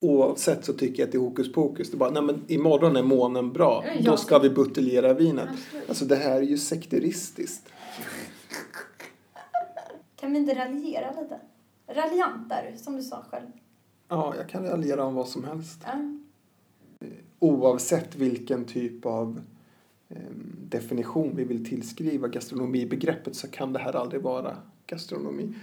Oavsett så tycker jag att det är hokus pokus. Det är bara, nej men imorgon är månen bra. Ja, Då ska vi buteljera vinet. Absolut. Alltså det här är ju sekteristiskt. Kan vi inte raljera lite? Raljant är du, som du sa själv. Ja, jag kan raljera om vad som helst. Ja. Oavsett vilken typ av eh, definition vi vill tillskriva gastronomibegreppet så kan det här aldrig vara gastronomi.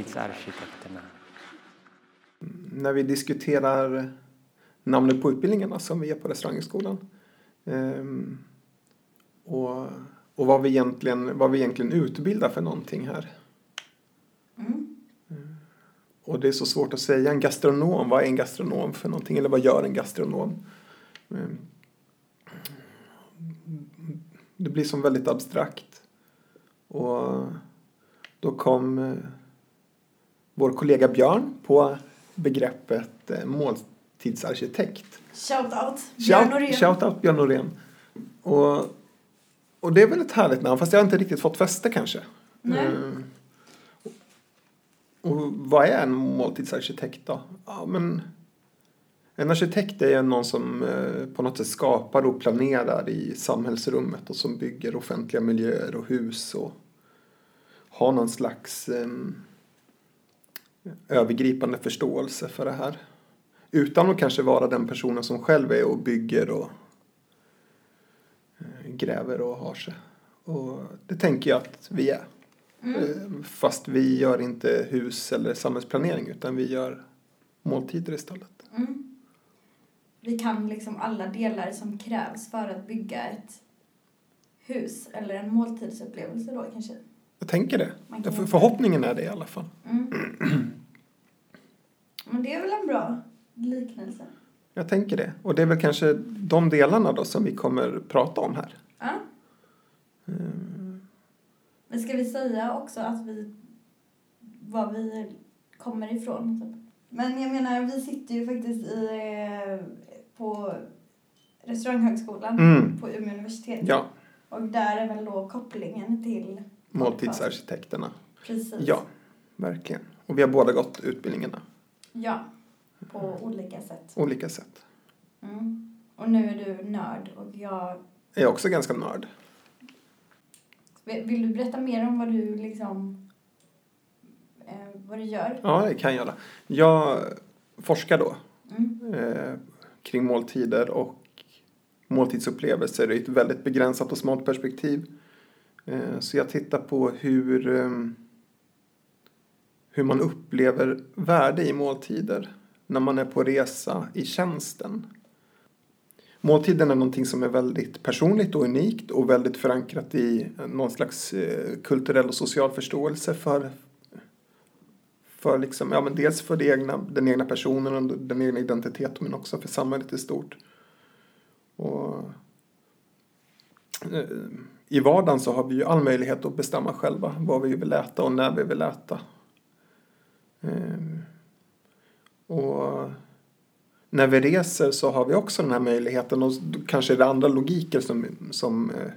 Måltidsarkitekterna. När vi diskuterar namnet på utbildningarna som vi är på restaurangskolan ehm, och, och vad, vi egentligen, vad vi egentligen utbildar för någonting här. Mm. Och det är så svårt att säga. En gastronom, vad är en gastronom för någonting? Eller vad gör en gastronom? Ehm, Det blir som väldigt abstrakt. Och då kom eh, vår kollega Björn på begreppet eh, måltidsarkitekt. Shout out, Björn Norén. shout out Björn Norén. Och, och det är väl ett härligt namn, fast jag har inte riktigt fått fäste kanske. Nej. Eh, och vad är en måltidsarkitekt då? Ja, men en arkitekt är någon som eh, på något sätt skapar och planerar i samhällsrummet och som bygger offentliga miljöer och hus och har någon slags eh, övergripande förståelse för det här. Utan att kanske vara den personen som själv är och bygger och eh, gräver och har sig. Och det tänker jag att vi är. Eh, Fast vi gör inte hus eller samhällsplanering utan vi gör måltider istället. Mm. Vi kan liksom alla delar som krävs för att bygga ett hus eller en måltidsupplevelse då kanske. Jag tänker det. För förhoppningen är det i alla fall. Mm. Men det är väl en bra liknelse? Jag tänker det. Och det är väl kanske de delarna då som vi kommer prata om här. Ja. Men ska vi säga också att vi, var vi kommer ifrån? Typ? Men jag menar, vi sitter ju faktiskt i, eh, på restauranghögskolan Mm. på Umeå universitet. Ja, Och där är väl då kopplingen till måltidsarkitekterna. Precis. Ja, verkligen. Och vi har båda gått utbildningarna. Ja, på olika sätt. Olika sätt. Mm. Och nu är du nörd och jag... Jag är också ganska nörd. Vill du berätta mer om vad du liksom... Eh, vad du gör? Ja, det kan jag göra. Jag forskar då Mm. eh, kring måltider och måltidsupplevelser i ett väldigt begränsat och smalt perspektiv. Eh, så jag tittar på hur, eh, hur man upplever värde i måltider när man är på resa i tjänsten. Måltiden är någonting som är väldigt personligt och unikt och väldigt förankrat i någon slags eh, kulturell och social förståelse för, för liksom, ja, men dels för det egna, den egna personen och den egna identiteten men också för samhället i stort. Och, eh, I vardagen så har vi ju all möjlighet att bestämma själva vad vi vill äta och när vi vill äta. Eh, och när vi reser så har vi också den här möjligheten och kanske är det andra logiker som, som, eh,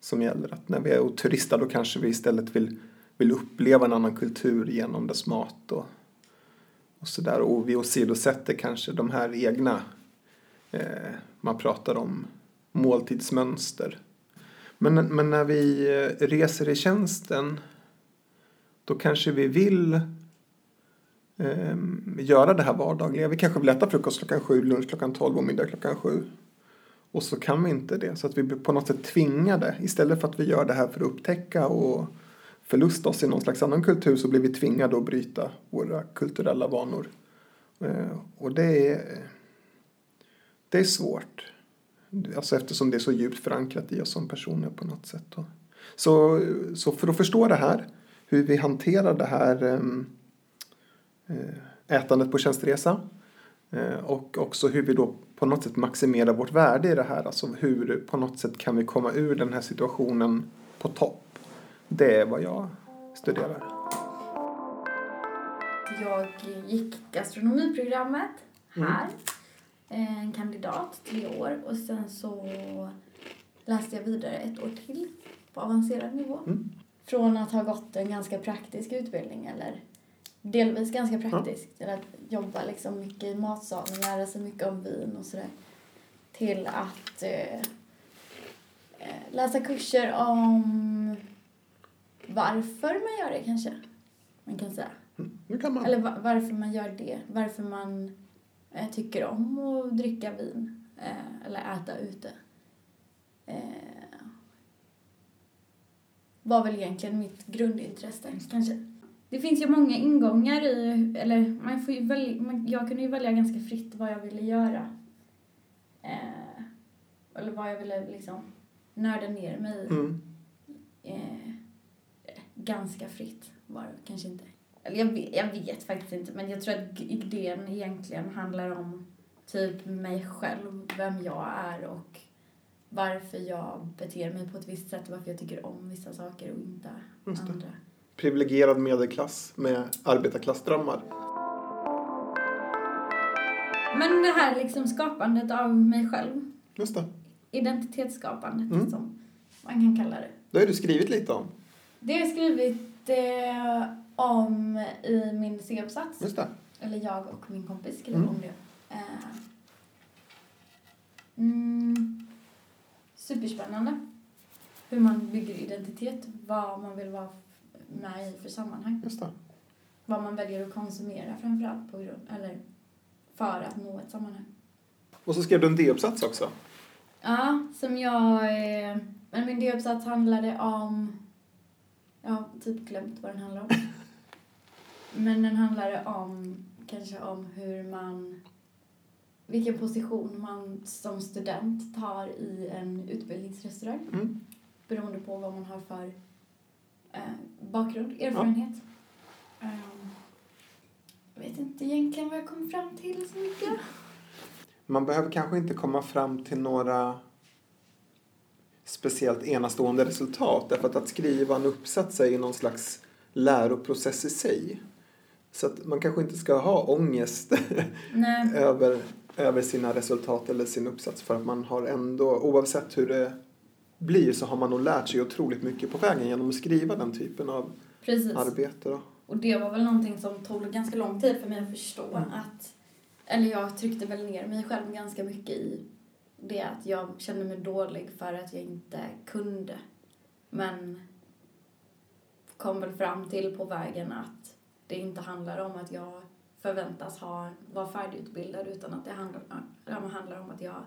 som gäller. Att när vi är och turistar då kanske vi istället vill, vill uppleva en annan kultur genom dess mat och, och sådär. Och vi åsidosätter kanske de här egna, eh, man pratar om måltidsmönster. Men, men när vi eh, reser i tjänsten då kanske vi vill eh, göra det här vardagliga. Vi kanske vill äta frukost klockan sju, lunch klockan tolv och middag klockan sju. Och så kan vi inte det. Så att vi blir på något sätt tvingade. Istället för att vi gör det här för att upptäcka och förlusta oss i någon slags annan kultur så blir vi tvingade att bryta våra kulturella vanor. Eh, och det är, det är svårt. Alltså eftersom det är så djupt förankrat i oss som personer på något sätt. Då. Så, så för att förstå det här, hur vi hanterar det här eh, ätandet på tjänsteresa Eh, och också hur vi då på något sätt maximerar vårt värde i det här. Alltså hur på något sätt kan vi komma ur den här situationen på topp. Det är vad jag studerar. Jag gick gastronomiprogrammet Mm. här. Eh, En kandidat, tre år. Och sen så läste jag vidare ett år till på avancerad nivå. Mm. Från att ha gått en ganska praktisk utbildning eller delvis ganska praktisk till att jobba liksom mycket i matsalen, lära sig mycket om vin och sådär. Till att eh, eh, läsa kurser om varför man gör det kanske. Man kan säga. Nu kan man. Eller va- varför man gör det. Varför man eh, tycker om att dricka vin. Eh, eller äta ute. Eh, var väl egentligen mitt grundintresse kanske. Det finns ju många ingångar i, eller man får ju välja, man, jag kunde ju välja ganska fritt vad jag ville göra. Eh, eller vad jag ville liksom nörda ner mig i. Mm. Eh, ganska fritt var det kanske inte. Eller jag vet, jag vet faktiskt inte, men jag tror att idén egentligen handlar om typ mig själv, vem jag är och varför jag beter mig på ett visst sätt, varför jag tycker om vissa saker och inte andra. Privilegierad medelklass med arbetarklassdrömmar. Men det här liksom skapandet av mig själv, Just det. identitetsskapandet Mm. som man kan kalla det. Det har du skrivit lite om. Det har jag skrivit eh, om i min C-uppsats. Just det. Eller jag och min kompis skrev Mm. om det. Eh, mm, superspännande. Hur man bygger identitet, vad man vill vara med i för sammanhang. Just det. Vad man väljer att konsumera framförallt på grund, eller för att nå ett sammanhang. Och så skrev du en D-uppsats också. Ja, som jag... Eh, men min D-uppsats handlade om... Jag har typ glömt vad den handlar om. men den handlade om, kanske om hur man... Vilken position man som student tar i en utbildningsrestaurang. Mm. Beroende på vad man har för bakgrund, erfarenhet. Ehm, jag vet inte egentligen vad jag kom fram till så mycket. Man behöver kanske inte komma fram till några speciellt enastående resultat. Därför att att skriva en uppsats är ju någon slags läroprocess i sig. Så att man kanske inte ska ha ångest över, över sina resultat eller sin uppsats för att man har ändå, oavsett hur det blir så har man nog lärt sig otroligt mycket på vägen genom att skriva den typen av Precis. arbete. Då. Och det var väl någonting som tog ganska lång tid för mig att förstå Mm. att, eller jag tryckte väl ner mig själv ganska mycket i det att jag kände mig dålig för att jag inte kunde. Men kom väl fram till på vägen att det inte handlar om att jag förväntas ha, vara färdigutbildad utan att det handlar, handlar om att jag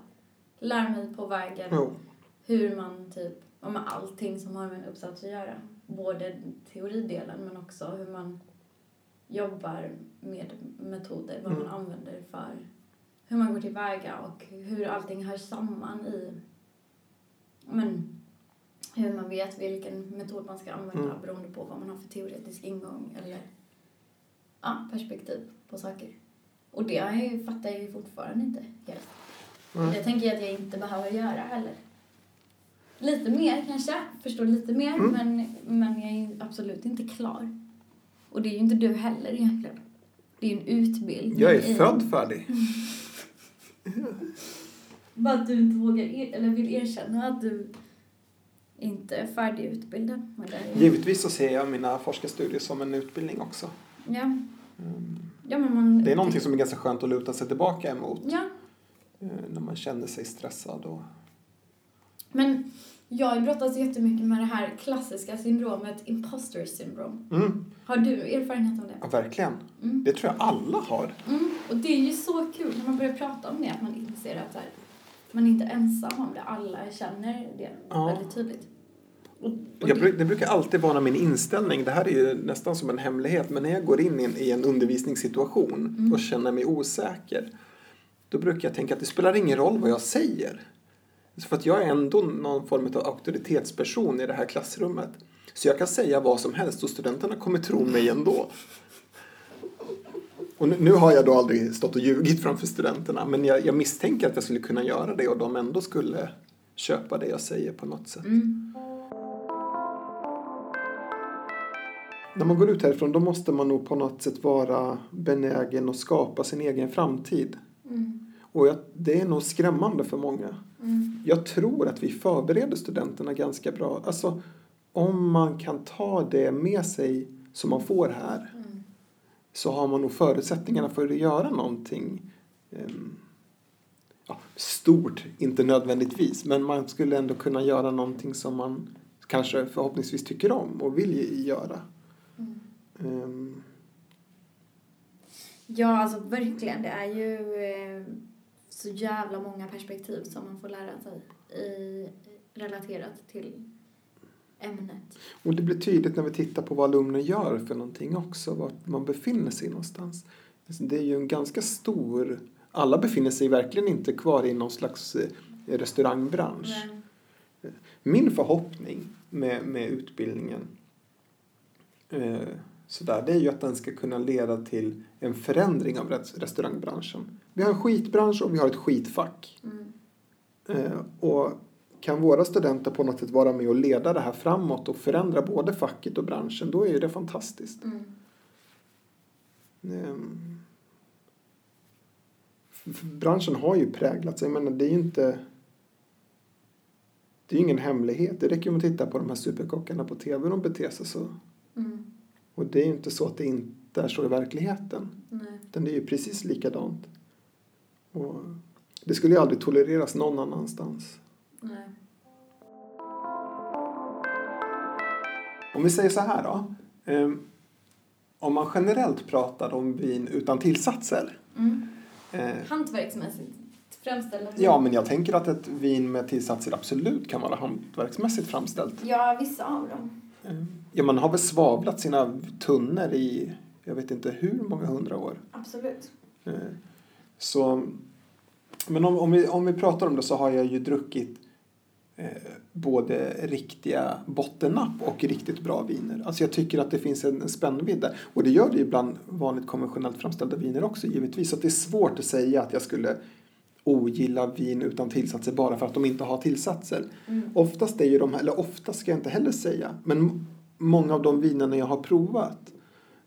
lär mig på vägen Jo. Hur man typ, ja, med allting som har med en uppsats att göra. Både teoridelen men också hur man jobbar med metoder, vad man Mm. använder för hur man går tillväga och hur allting hör samman i men, hur man vet vilken metod man ska använda Mm. beroende på vad man har för teoretisk ingång eller ja, perspektiv på saker. Och det jag fattar jag ju fortfarande inte helt. Nej. Det tänker jag att jag inte behöver göra heller. Lite mer kanske, förstår lite mer, Mm. men, men jag är absolut inte klar. Och det är ju inte du heller egentligen. Det är ju en utbildning. Jag är i- född färdig. Bara att du inte vågar, er, eller vill erkänna att du inte är färdigutbildad. Är Givetvis så ser jag mina forskarstudier som en utbildning också. Ja. Mm. ja, men man... Det är någonting som är ganska skönt att luta sig tillbaka emot Ja, eh, när man känner sig stressad. Och... men jag brottats jättemycket med det här klassiska syndromet imposter syndrome. Mm. Har du erfarenhet av det? Ja, verkligen. Mm. Det tror jag alla har. Mm, och det är ju så kul när man börjar prata om det, att man inser att här, man är inte ensam om det. Alla känner det Ja. väldigt tydligt. Och, och Jag, det, det brukar alltid vara min inställning, det här är ju nästan som en hemlighet, men när jag går in i en, i en undervisningssituation Mm. och känner mig osäker, då brukar jag tänka att det spelar ingen roll vad jag säger. För att jag är ändå någon form av auktoritetsperson i det här klassrummet. Så jag kan säga vad som helst och studenterna kommer tro mig ändå. Och nu, nu har jag då aldrig stått och ljugit framför studenterna men jag, jag misstänker att jag skulle kunna göra det och de ändå skulle köpa det jag säger på något sätt. Mm. När man går ut härifrån då måste man nog på något sätt vara benägen att skapa sin egen framtid. Mm. Och jag, det är nog skrämmande för många. Mm. Jag tror att vi förbereder studenterna ganska bra. Alltså om man kan ta det med sig som man får här Mm. så har man nog förutsättningarna för att göra någonting ehm, ja, stort, inte nödvändigtvis, men man skulle ändå kunna göra någonting som man kanske förhoppningsvis tycker om och vill göra. Mm. Ehm, Ja, alltså verkligen. Det är ju eh, så jävla många perspektiv som man får lära sig i, relaterat till ämnet. och det blir tydligt när vi tittar på vad alumner gör för någonting också, vart man befinner sig någonstans. Alltså, Det är ju en ganska stor... Alla befinner sig verkligen inte kvar i någon slags eh, restaurangbransch. Men, Min förhoppning med, med utbildningen eh, sådär, det är ju att den ska kunna leda till en förändring av rest- restaurangbranschen. Vi har en skitbransch och vi har ett skitfack. mm, Eh, och kan våra studenter på något sätt vara med och leda det här framåt och förändra både facket och branschen, då är ju det fantastiskt. mm, Ehm, branschen har ju präglats. Jag menar, det är ju inte... Det är ju ingen hemlighet. Det räcker ju med att titta på de här superkockarna på tv de beter sig så. mm, Och det är ju inte så att det inte är så i verkligheten. nej, Utan det är ju precis likadant. Och det skulle ju aldrig tolereras någon annanstans. nej. Om vi säger så här då. Ehm, om man generellt pratar om vin utan tillsatser. Mm. Eh, Hantverksmässigt framställda ja, men jag tänker att ett vin med tillsatser absolut kan vara hantverksmässigt framställt. Ja, vissa av dem. Eh, ja, man har väl svavlat sina tunnor i jag vet inte hur många hundra år. Absolut. Så, men om, om, vi, om vi pratar om det så har jag ju druckit eh, både riktiga bottennapp och riktigt bra viner. Alltså jag tycker att det finns en, en spännvidd där. Och det gör det ju bland vanligt konventionellt framställda viner också givetvis. Så att det är svårt att säga att jag skulle ogilla vin utan tillsatser bara för att de inte har tillsatser. Mm. Oftast är ju de, eller oftast ska jag inte heller säga, men många av de vinerna jag har provat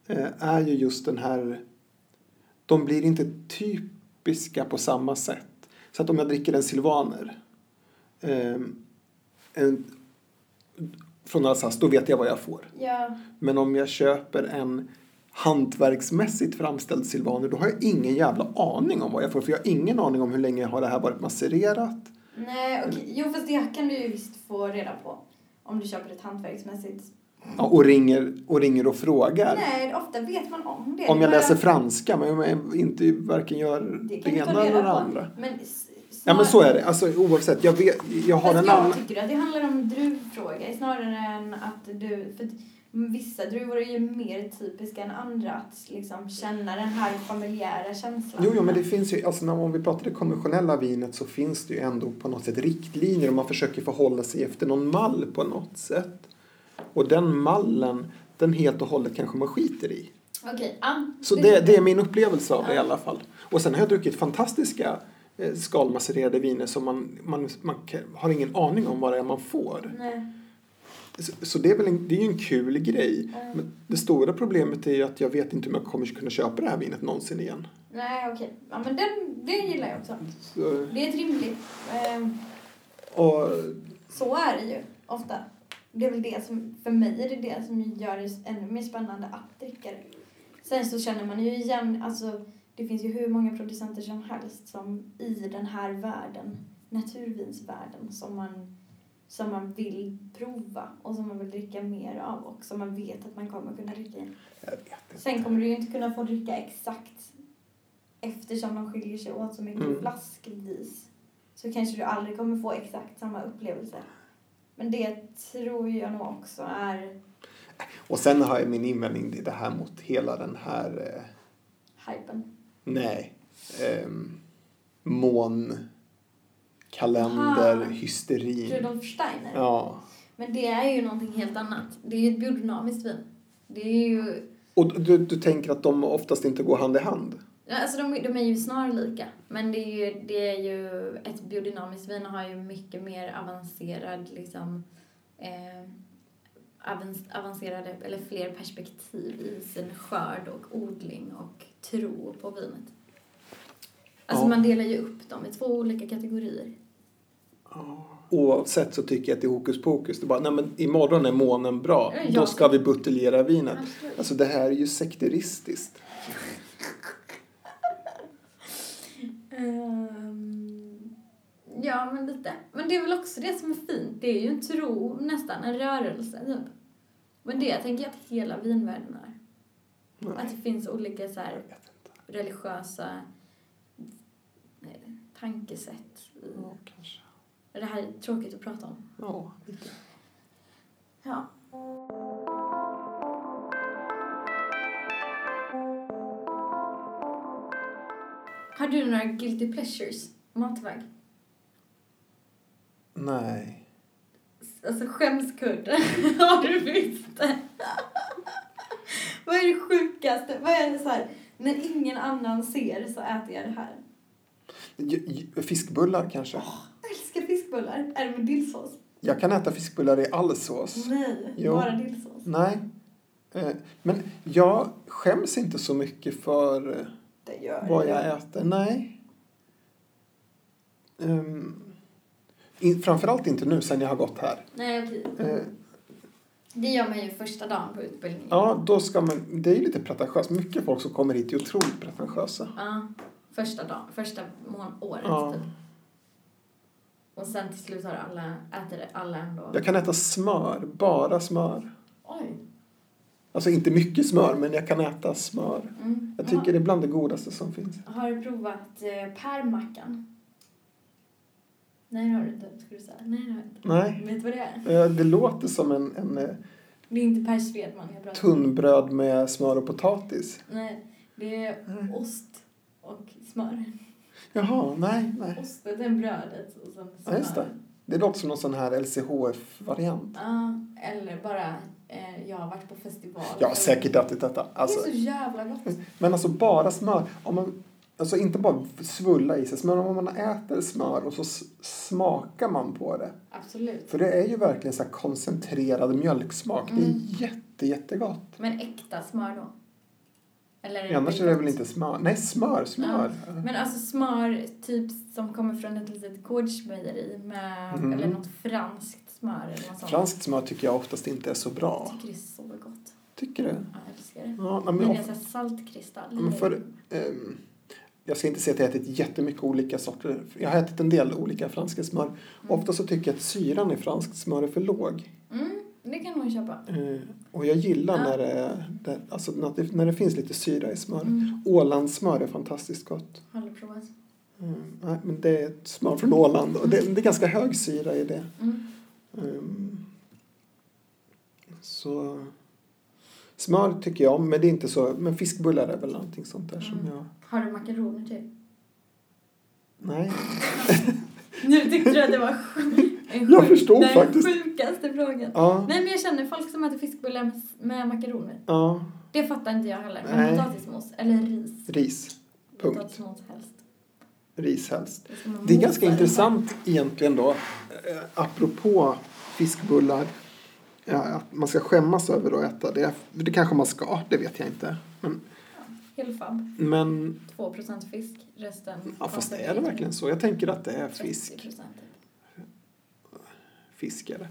eh, är ju just den här, de blir inte typiska på samma sätt. Så att om jag dricker en silvaner eh, en, från Alsace, då vet jag vad jag får. Ja, Men om jag köper en hantverksmässigt framställd silvaner då har jag ingen jävla aning om vad jag får. För jag har ingen aning om hur länge har det här varit masserat. nej okej. Jo, fast det kan du ju visst få reda på. Om du köper ett hantverksmässigt. Ja, och, ringer, och ringer och frågar. Nej, ofta vet man om det. Om jag läser franska men jag inte varken gör Det det, ena eller det andra. Men Ja men så är det. Alltså oavsett. Jag, vet, jag har Fast en jag annan... tycker att det handlar om druvfråga snarare än att du... För vissa druvor är ju mer typiska än andra att liksom känna den här familjära känslan. Jo, jo, men det finns ju, alltså när, om vi pratar det konventionella vinet så finns det ju ändå på något sätt riktlinjer och man försöker förhålla sig efter någon mall på något sätt. Och den mallen, den helt och hållet kanske man skiter i. Okej, ja. Så det, det är min upplevelse av det i alla fall. Och sen har jag druckit fantastiska eh, skalmassererade viner som man, man, man har ingen aning om vad det är man får. Nej. Så, det är väl en, det är ju en kul grej. Mm. Men det stora problemet är ju att jag vet inte om jag kommer kunna köpa det här vinet någonsin igen. Nej, okej. Ja, men den, den gillar jag också. Så, Det är ett rimligt. Eh, och, så är det ju ofta. Det är väl det som, för mig är det det som gör det ännu mer spännande att dricka det. Sen så känner man ju igen, alltså det finns ju hur många producenter som helst som i den här världen, naturvinsvärlden, som man, som man vill prova och som man vill dricka mer av och som man vet att man kommer kunna dricka inte. Sen kommer du ju inte kunna få dricka exakt eftersom de skiljer sig åt så mycket Mm. flaskvis. Så kanske du aldrig kommer få exakt samma upplevelse. Men det tror jag nog också är Och sen har jag min invändning det här mot hela den här, eh, hypen. nej, eh, mån kalender, Aha. hysterin. Rudolf Steiner. Ja, Men det är ju någonting helt annat. Det är ju ett biodynamiskt vin. Det är ju Och du, du tänker att de oftast inte går hand i hand? Ja, Alltså de, de är ju snarlika. Men det är ju, det är ju ett biodynamiskt vin har ju mycket mer avancerad liksom eh, avancerade eller fler perspektiv i sin skörd och odling och tro på vinet. Alltså Ja. man delar ju upp dem i två olika kategorier. Oavsett så tycker jag att det är hokus pokus. Det bara, nej men imorgon är månen bra. Ja, Då ska vi buteljera vinet. Absolut. Alltså det här är ju sekteristiskt. Ehm, ja, men lite. Men det är väl också det som är fint. Det är ju en tro, nästan en rörelse. Typ. Men det tänker jag att hela vinvärlden är. Att Nej, det finns olika så här, religiösa tankesätt. Ja, kanske. Det här är tråkigt att prata om. Ja, lite. Ja. Har du några guilty pleasures matväg? Nej. Alltså skämskudde. Har du visst? Vad är det sjukaste? Vad är det så här? När ingen annan ser så äter jag det här. Fiskbullar kanske? Jag älskar fiskbullar. Är det med dillsås? Jag kan äta fiskbullar i all sås. Nej, Jo. bara dillsås. Nej. Eh, Men jag skäms inte så mycket för Det gör vad jag äter. Nej. Um, in, framförallt inte nu sen jag har gått här. Nej. Eh, Det gör man ju första dagen på utbildningen. ja, då ska man... Det är ju lite pretentiöst. Mycket folk som kommer hit är otroligt pretentiösa. Ja, första dagen, första mån året Ja. typ. Och sen till slut har alla, äter alla ändå. Jag kan äta smör, bara smör. Oj. Alltså inte mycket smör, men jag kan äta smör. Mm. Jag tycker det är bland det godaste som finns. har, du provat eh, pärlmackan? Nej, det har du inte. Ska du säga? Nej, det har jag inte. Nej. Vet du vad det är? Eh, Det låter som en, en eh, Det är inte Per Svedman jag pratar tunnbröd med smör och potatis. Nej, det är Mm. ost och smör. Jaha, nej, nej. Ostet är brödet och sen smör. Ja, just det. Det låter som någon sån här LCHF-variant. Ja, eller bara jag har varit på festival. Jag har säkert ätit detta. Alltså, Det är så jävla gott. men alltså bara smör. Om man, alltså inte bara svulla i sig smör, om man äter smör och så smakar man på det. Absolut. För det är ju verkligen så här koncentrerad mjölksmak. Det är Mm. jätte, jättegott. Men äkta smör då? Eller är Annars är det väl inte smör? Nej, smör, smör. Men alltså smör typ som kommer från ett litet gårdsmejeri med, Mm. eller något franskt smör eller något sånt. Franskt smör tycker jag oftast inte är så bra. Jag tycker det är så gott. Tycker du? Jag älskar det. Ja, Men men det är så saltkristall. men för, ehm, jag ska inte säga att jag har ätit jättemycket olika sorter. Jag har ätit en del olika franska smör. Ofta så tycker jag att syran i franskt smör är för låg. Mm, det kan man köpa. Eh, och jag gillar Ja. när, det, det, alltså när, det, när det finns lite syra i smör. Mm. Ålandssmör är fantastiskt gott. Har du provat? Mm, nej, men det är ett smör från Åland och det, det är ganska hög syra i det. Mm. Så smör tycker jag om, men det är inte så. Men fiskbullar är väl någonting sånt där som Mm. jag... Har du makaroner till? Nej. Nu tyckte du att det var sj- en Jag sjuk- förstod den faktiskt. sjukaste frågan. Ja. Nej men jag känner folk som äter fiskbullar med, med makaroner. Ja. Det fattar inte jag heller. Men Nej. potatismos eller ris. Ris. Punkt. Potatismos helst. Ris helst. Det, Det är ganska intressant egentligen då, eh, apropå fiskbullar, ja, att man ska skämmas över att äta det. Det kanske man ska, det vet jag inte. Men, Helfab. men 2% fisk, resten ja, fast är det verkligen så? Jag tänker att det är fisk. 30%. typ. Fisk är det.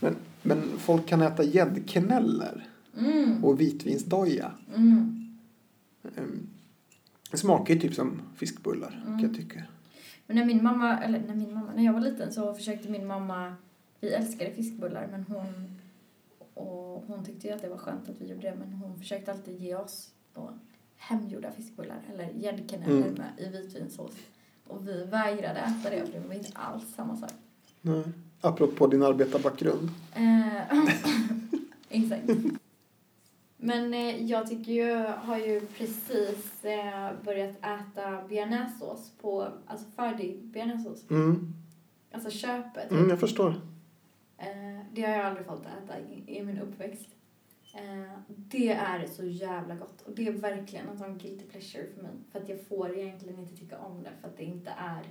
Men, men folk kan äta gäddknäller Mm. och vitvinsdoja. Mm. Ehm, Det smakar ju typ som fiskbullar, kan jag tycka. Men när min mamma, eller när min mamma, när jag var liten så försökte min mamma, vi älskade fiskbullar men hon, och hon tyckte ju att det var skönt att vi gjorde det men hon försökte alltid ge oss då hemgjorda fiskbullar eller gäddkanaler Mm. med i vitvinsås. Och vi vägrade äta det för det var inte alls samma sak. Nej. Apropå din arbetarbakgrund. Eh, Exakt. Men eh, jag tycker ju, har ju precis eh, börjat äta bearnaisesås på, alltså färdig bearnaisesås. Mm. Alltså köpet. Mm, jag förstår. Eh, det har jag aldrig fått äta i, i min uppväxt. Eh, det är så jävla gott. Och det är verkligen en sån guilty pleasure för mig. För att jag får egentligen inte tycka om det för att det inte är...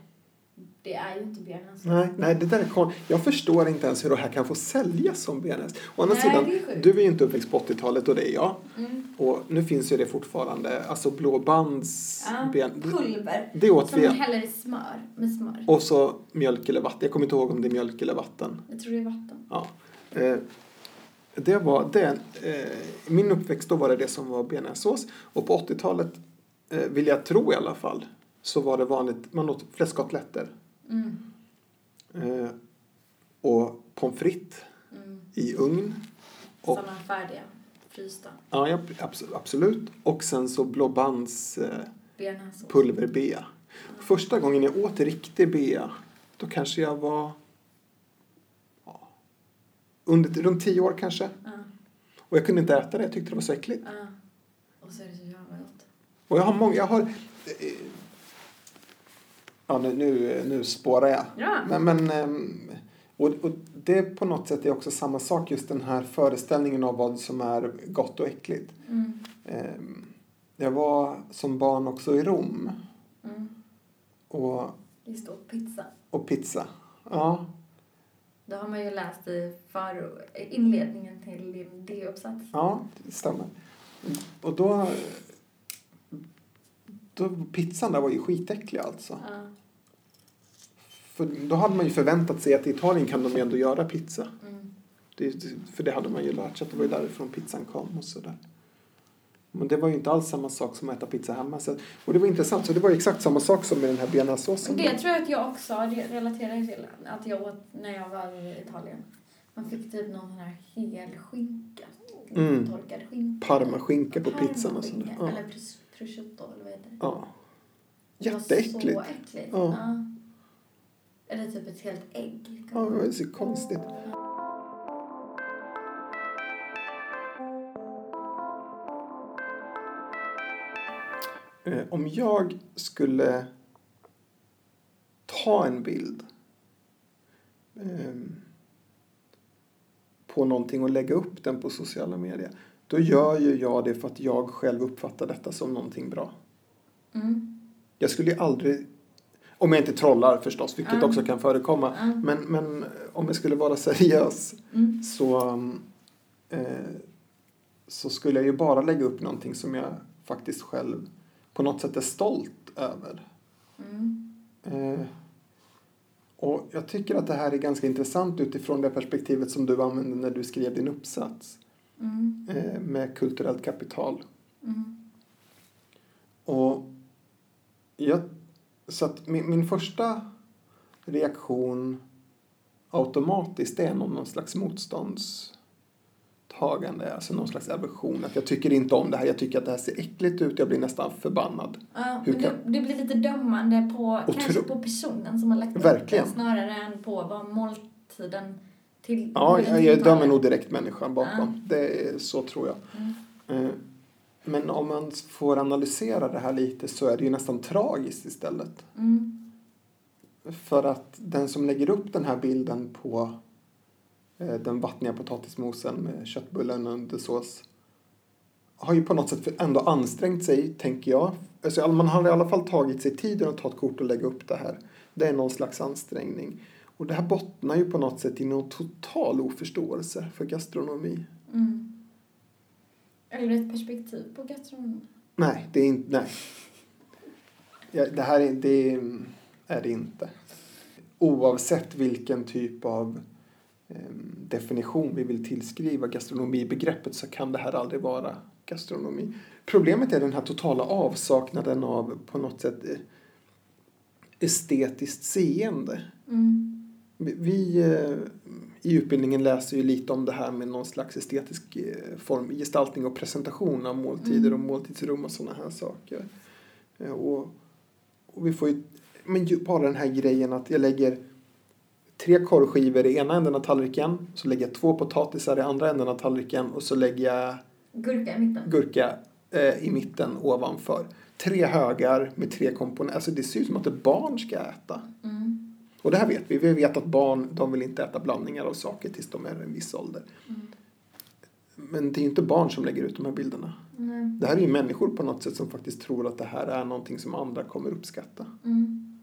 Det är ju inte bearnaisesås. Nej, nej, det där är kon... Jag förstår inte ens hur det här kan få säljas som bearnaise. Å andra Nej, sidan, är du är ju inte uppväxt på 80-talet och det är jag. Mm. Och nu finns ju det fortfarande. Alltså blåbands... Ja, ben- pulver. Det åt Som vi. man häller i smör. Med smör. Och så mjölk eller vatten. Jag kommer inte ihåg om det är mjölk eller vatten. Jag tror det är vatten. Ja. Eh, det var det. Eh, min uppväxt då var det det som var bearnaisesås. Och på 80-talet, eh, vill jag tro i alla fall, så var det vanligt, man åt fläskkotletter. Mm. Eh, och pommes frites Mm. i ugn. Och- Sådana färdiga. Frysta. Ja, ja abs- absolut. Och sen så blåbands eh, pulverbea. Första gången jag åt riktig bea, då kanske jag var ja, under, runt tio år kanske. Ja. Och jag kunde inte äta det, jag tyckte det var så äckligt. Och så är det så jävla gott. Och jag har många, jag har... Ja, nu, nu, nu spårar jag. Ja. Men, men ehm, och, och det på något sätt är också samma sak, just den här föreställningen av vad som är gott och äckligt. Mm. Ehm, Jag var som barn också i Rom Mm. och, Just åt pizza. och pizza. Ja, Det har man ju läst i för inledningen till din D-uppsats. ja, det stämmer. Och då... då pizzan där var ju skitäcklig alltså. Ja. För då hade man ju förväntat sig att i Italien kan de ändå göra pizza. Mm. Det, för det hade man ju lärt sig att det var ju därifrån pizzan kom och sådär. Men det var ju inte alls samma sak som att äta pizza hemma. Så, och det var intressant, så det var ju exakt samma sak som med den här bearnaisesåsen. Det tror jag att jag också re- relaterar till. Att jag åt när jag var i Italien. Man fick typ någon sån här hel skinka. Mm. Torkad skinka. Parmaskinka på pizzan och sådär. Ja. Eller prosciutto eller vad heter det? ja. Det var Jätteäckligt. så äckligt. Ja. Ja. Eller typ ett helt ägg. Ja, det var så konstigt. Eh, Om jag skulle ta en bild ehm, på någonting och lägga upp den på sociala medier då gör ju jag det för att jag själv uppfattar detta som någonting bra. Mm. Jag skulle ju aldrig, om jag inte trollar förstås, vilket Mm. också kan förekomma, Mm. men, men om jag skulle vara seriös Mm. så, eh, så skulle jag ju bara lägga upp någonting som jag faktiskt själv på något sätt är stolt över. Mm. Eh, och jag tycker att det här är ganska intressant utifrån det perspektivet som du använde när du skrev din uppsats Mm. eh, med kulturellt kapital. Mm. Och jag, så att min, min första reaktion automatiskt är någon, någon slags motståndstagande, alltså någon slags aversion. Att jag tycker inte om det här, jag tycker att det här ser äckligt ut, jag blir nästan förbannad. Ja, Hur men kan- det, det blir lite dömande på, kanske tro- på personen som har lagt upp det snarare än på vad måltiden till Ja, jag, jag dömer nog direkt människan bakom. Ja. Det är, så tror jag. Mm. Eh, Men om man får analysera det här lite så är det ju nästan tragiskt istället. Mm. För att den som lägger upp den här bilden på eh, den vattniga potatismosen med köttbullen under sås har ju på något sätt ändå ansträngt sig, tänker jag. Alltså, man har i alla fall tagit sig tiden att ta ett kort och lägga upp det här. Det är någon slags ansträngning. Och det här bottnar ju på något sätt i någon total oförståelse för gastronomi. Mm. Eller ett perspektiv på gastronomi. Nej, det är inte... Nej. Ja, det här är, det är det inte. Oavsett vilken typ av eh, definition vi vill tillskriva gastronomibegreppet så kan det här aldrig vara gastronomi. Problemet är den här totala avsaknaden av på något sätt eh, estetiskt seende. Mm. Vi- eh, i utbildningen läser ju lite om det här med någon slags estetisk eh, form, gestaltning och presentation av måltider och Mm. måltidsrum och sådana här saker. Eh, Och, och vi får ju, men bara den här grejen att jag lägger tre korvskivor i ena änden av tallriken, så lägger jag två potatisar i andra änden av tallriken och så lägger jag Gurka i mitten. gurka eh, i mitten ovanför. Tre högar med tre komponenter. Alltså det ser ut som att ett barn ska äta. Mm. Och det här vet vi. Vi vet att barn de vill inte äta blandningar av saker tills de är en viss ålder. Mm. Men det är ju inte barn som lägger ut de här bilderna. Nej. Det här är ju människor på något sätt som faktiskt tror att det här är någonting som andra kommer uppskatta. Mm.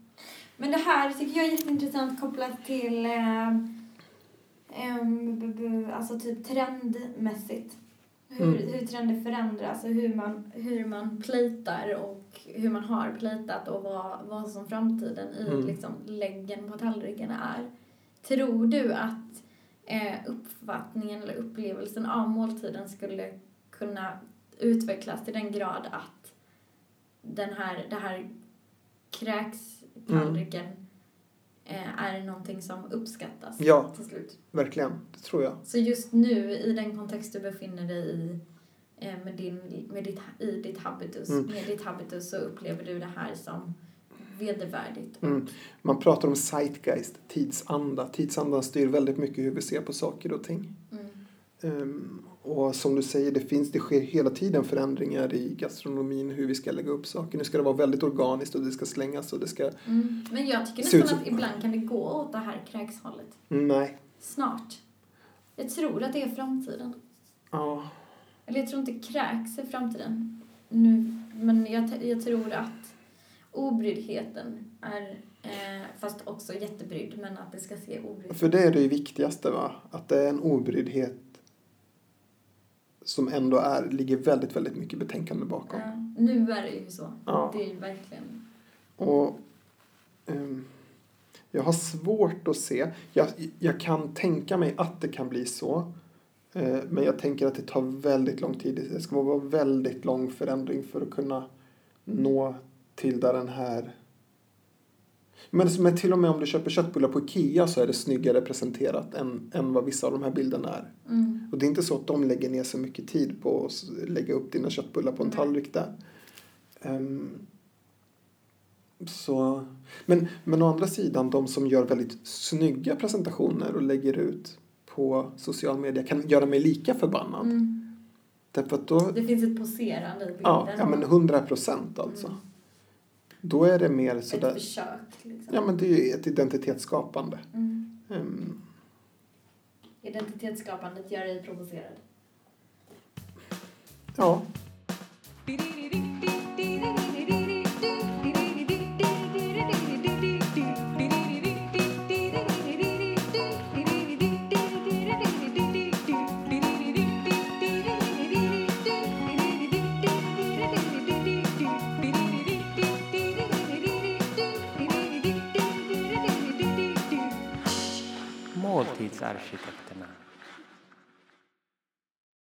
Men det här tycker jag är jätteintressant kopplat till eh, b- alltså typ trendmässigt. Hur, Mm. hur trender förändras och hur man, hur man plejtar och hur man har plejtat och vad, vad som framtiden i Mm. liksom, läggen på tallriken är. Tror du att eh, uppfattningen eller upplevelsen av måltiden skulle kunna utvecklas till den grad att den här, det här kräkstallriken eh, är någonting som uppskattas Ja. till slut. Verkligen, det tror jag. Så just nu i den kontext du befinner dig i eh, med din, med ditt, i ditt habitus, Mm. med ditt habitus så upplever du det här som vedervärdigt. Mm. Man pratar om zeitgeist, tidsanda. Tidsandan styr väldigt mycket hur vi ser på saker och ting. Mm. Ehm, och som du säger, det, finns, det sker hela tiden förändringar i gastronomin, hur vi ska lägga upp saker. Nu ska det vara väldigt organiskt och det ska slängas och det ska... Mm. Men jag tycker nästan som- att ibland kan det gå åt det här kräkshållet. Mm, Nej. Snart. Jag tror att det är framtiden. Ja. Eller jag tror inte kräks är framtiden nu, men jag, jag tror att obryddheten är, eh, fast också jättebrydd, men att det ska se obrydd För det är det viktigaste, va? Att det är en obryddhet som ändå är, ligger väldigt, väldigt mycket betänkande bakom. Ja, nu är det ju så. Ja. Det är ju verkligen... Och ehm, jag har svårt att se. Jag, jag kan tänka mig att det kan bli så. Eh, men jag tänker att det tar väldigt lång tid. Det ska vara väldigt lång förändring för att kunna nå till där den här... Men är till och med om du köper köttbullar på Ikea så är det snyggare presenterat än, än vad vissa av de här bilderna är. Mm. Och det är inte så att de lägger ner så mycket tid på att lägga upp dina köttbullar på en Nej. tallrik där. Ehm, så, men, men å andra sidan, de som gör väldigt snygga presentationer och lägger ut på social media kan göra mig lika förbannad. Mm. Därför att då, Det finns ett poserande i bilden. ja, ja men 100 procent alltså. Mm. Då är det mer Ett sådär, försök, liksom. ja men det är ju ett identitetsskapande. Mm. Ehm, Identitetsskapandet gör dig provocerad. ja, Måltidsarkitekterna.